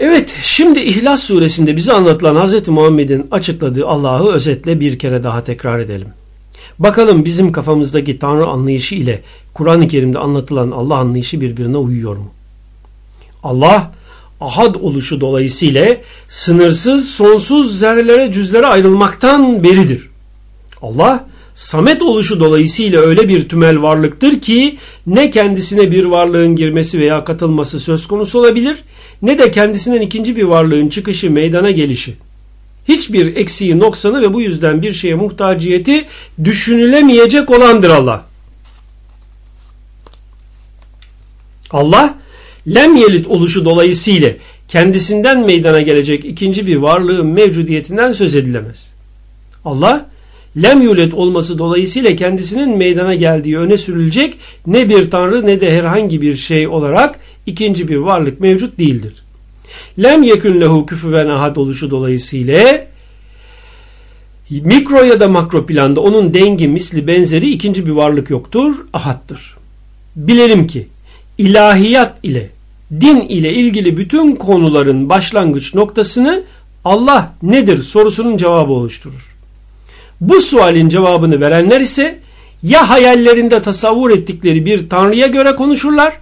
Evet şimdi İhlas suresinde bize anlatılan Hz. Muhammed'in açıkladığı Allah'ı özetle bir kere daha tekrar edelim. Bakalım bizim kafamızdaki Tanrı anlayışı ile Kur'an-ı Kerim'de anlatılan Allah anlayışı birbirine uyuyor mu? Allah ahad oluşu dolayısıyla sınırsız, sonsuz zerrelere, cüzlere ayrılmaktan beridir. Allah samet oluşu dolayısıyla öyle bir tümel varlıktır ki ne kendisine bir varlığın girmesi veya katılması söz konusu olabilir ne de kendisinden ikinci bir varlığın çıkışı meydana gelişi. Hiçbir eksiği, noksanı ve bu yüzden bir şeye muhtaciyeti düşünülemeyecek olandır Allah. Allah lem yelit oluşu dolayısıyla kendisinden meydana gelecek ikinci bir varlığın mevcudiyetinden söz edilemez. Allah lem yulet olması dolayısıyla kendisinin meydana geldiği öne sürülecek ne bir tanrı ne de herhangi bir şey olarak ikinci bir varlık mevcut değildir. Lem yekün lehu küfüven ahad oluşu dolayısıyla mikro ya da makro planda onun dengi misli benzeri ikinci bir varlık yoktur, ahattır. Bilelim ki ilahiyat ile din ile ilgili bütün konuların başlangıç noktasını Allah nedir sorusunun cevabı oluşturur. Bu sualin cevabını verenler ise ya hayallerinde tasavvur ettikleri bir tanrıya göre konuşurlar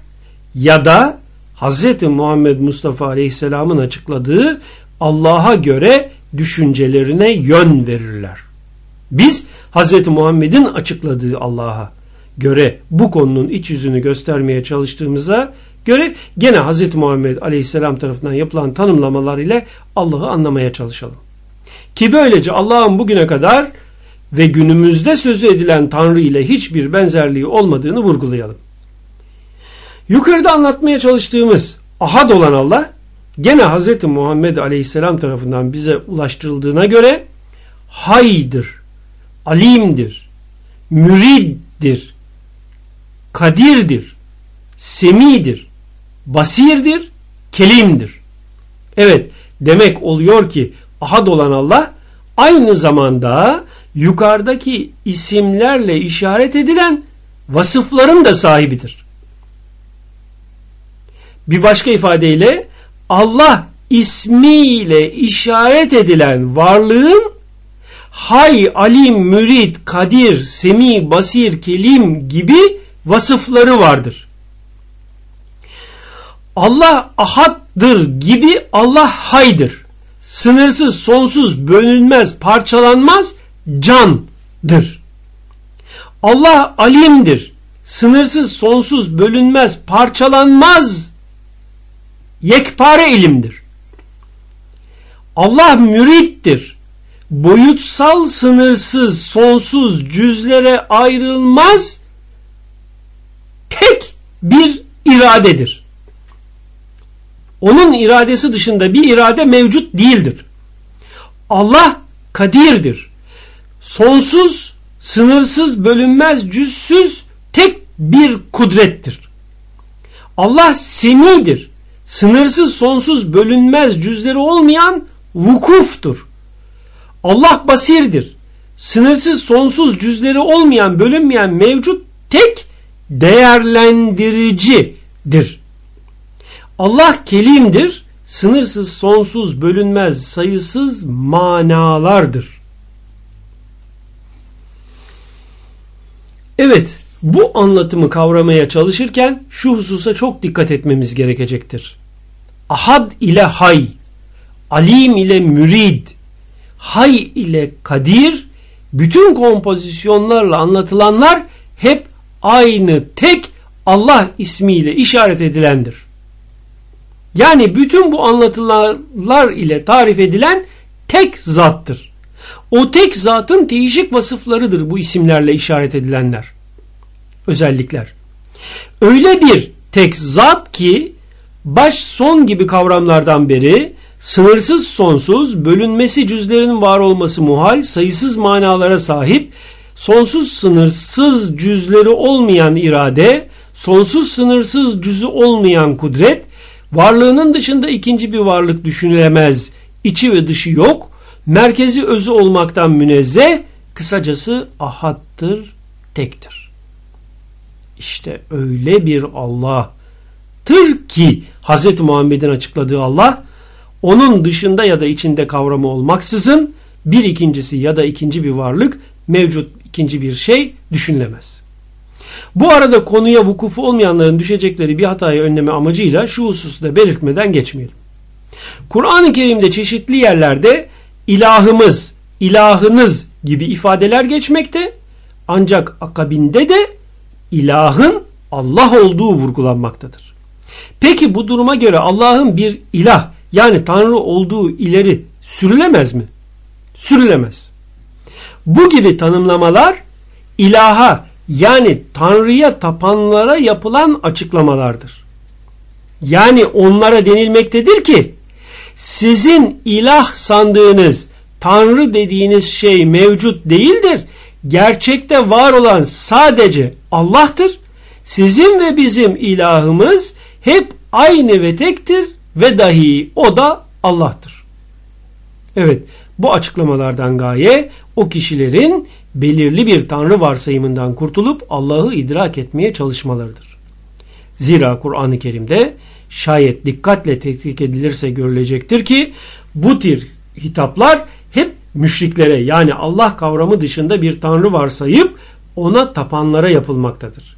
ya da Hz. Muhammed Mustafa Aleyhisselam'ın açıkladığı Allah'a göre düşüncelerine yön verirler. Biz Hz. Muhammed'in açıkladığı Allah'a göre bu konunun iç yüzünü göstermeye çalıştığımıza göre gene Hz. Muhammed Aleyhisselam tarafından yapılan tanımlamalar ile Allah'ı anlamaya çalışalım. Ki böylece Allah'ın bugüne kadar ve günümüzde sözü edilen Tanrı ile hiçbir benzerliği olmadığını vurgulayalım. Yukarıda anlatmaya çalıştığımız ahad olan Allah gene Hz. Muhammed Aleyhisselam tarafından bize ulaştırıldığına göre haydır, alimdir, müriddir, kadirdir, semidir, basirdir, kelimdir. Evet demek oluyor ki ahad olan Allah aynı zamanda yukarıdaki isimlerle işaret edilen vasıfların da sahibidir. Bir başka ifadeyle Allah ismiyle işaret edilen varlığın hay, alim, mürid, kadir, semi, basir, kelim gibi vasıfları vardır. Allah ahaddır gibi Allah haydır. Sınırsız, sonsuz, bölünmez, parçalanmaz, candır. Allah alimdir. Sınırsız, sonsuz, bölünmez, parçalanmaz, yekpare ilimdir. Allah mürittir. Boyutsal, sınırsız, sonsuz, cüzlere ayrılmaz, tek bir iradedir. Onun iradesi dışında bir irade mevcut değildir. Allah kadirdir. Sonsuz, sınırsız, bölünmez, cüzsüz tek bir kudrettir. Allah semidir. Sınırsız, sonsuz, bölünmez, cüzleri olmayan vukuftur. Allah basirdir. Sınırsız, sonsuz, cüzleri olmayan, bölünmeyen, mevcut tek değerlendiricidir. Allah kelimdir, sınırsız, sonsuz, bölünmez, sayısız manalardır. Evet, bu anlatımı kavramaya çalışırken şu hususa çok dikkat etmemiz gerekecektir. Ahad ile hay, alim ile mürid, hay ile kadir, bütün kompozisyonlarla anlatılanlar hep aynı tek Allah ismiyle işaret edilendir. Yani bütün bu anlatılanlar ile tarif edilen tek zattır. O tek zatın değişik vasıflarıdır bu isimlerle işaret edilenler. Özellikler. Öyle bir tek zat ki baş son gibi kavramlardan beri sınırsız sonsuz, bölünmesi cüzlerin var olması muhal, sayısız manalara sahip, sonsuz sınırsız cüzleri olmayan irade, sonsuz sınırsız cüzü olmayan kudret, varlığının dışında ikinci bir varlık düşünülemez, içi ve dışı yok, merkezi özü olmaktan münezzeh, kısacası ahattır, tektir. İşte öyle bir Allah'tır ki Hz. Muhammed'in açıkladığı Allah onun dışında ya da içinde kavramı olmaksızın bir ikincisi ya da ikinci bir varlık mevcut ikinci bir şey düşünülemez. Bu arada konuya vukufu olmayanların düşecekleri bir hatayı önleme amacıyla şu hususu da belirtmeden geçmeyelim. Kur'an-ı Kerim'de çeşitli yerlerde ilahımız, ilahınız gibi ifadeler geçmekte ancak akabinde de ilahın Allah olduğu vurgulanmaktadır. Peki bu duruma göre Allah'ın bir ilah yani Tanrı olduğu ileri sürülemez mi? Sürülemez. Bu gibi tanımlamalar ilaha yani Tanrı'ya tapanlara yapılan açıklamalardır. Yani onlara denilmektedir ki sizin ilah sandığınız Tanrı dediğiniz şey mevcut değildir. Gerçekte var olan sadece Allah'tır. Sizin ve bizim ilahımız hep aynı ve tektir ve dahi o da Allah'tır. Evet bu açıklamalardan gaye o kişilerin belirli bir tanrı varsayımından kurtulup Allah'ı idrak etmeye çalışmalarıdır. Zira Kur'an-ı Kerim'de şayet dikkatle tetkik edilirse görülecektir ki bu tür hitaplar hep müşriklere yani Allah kavramı dışında bir tanrı varsayıp ona tapanlara yapılmaktadır.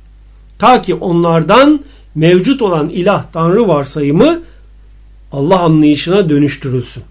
Ta ki onlardan mevcut olan ilah tanrı varsayımı Allah anlayışına dönüştürülsün.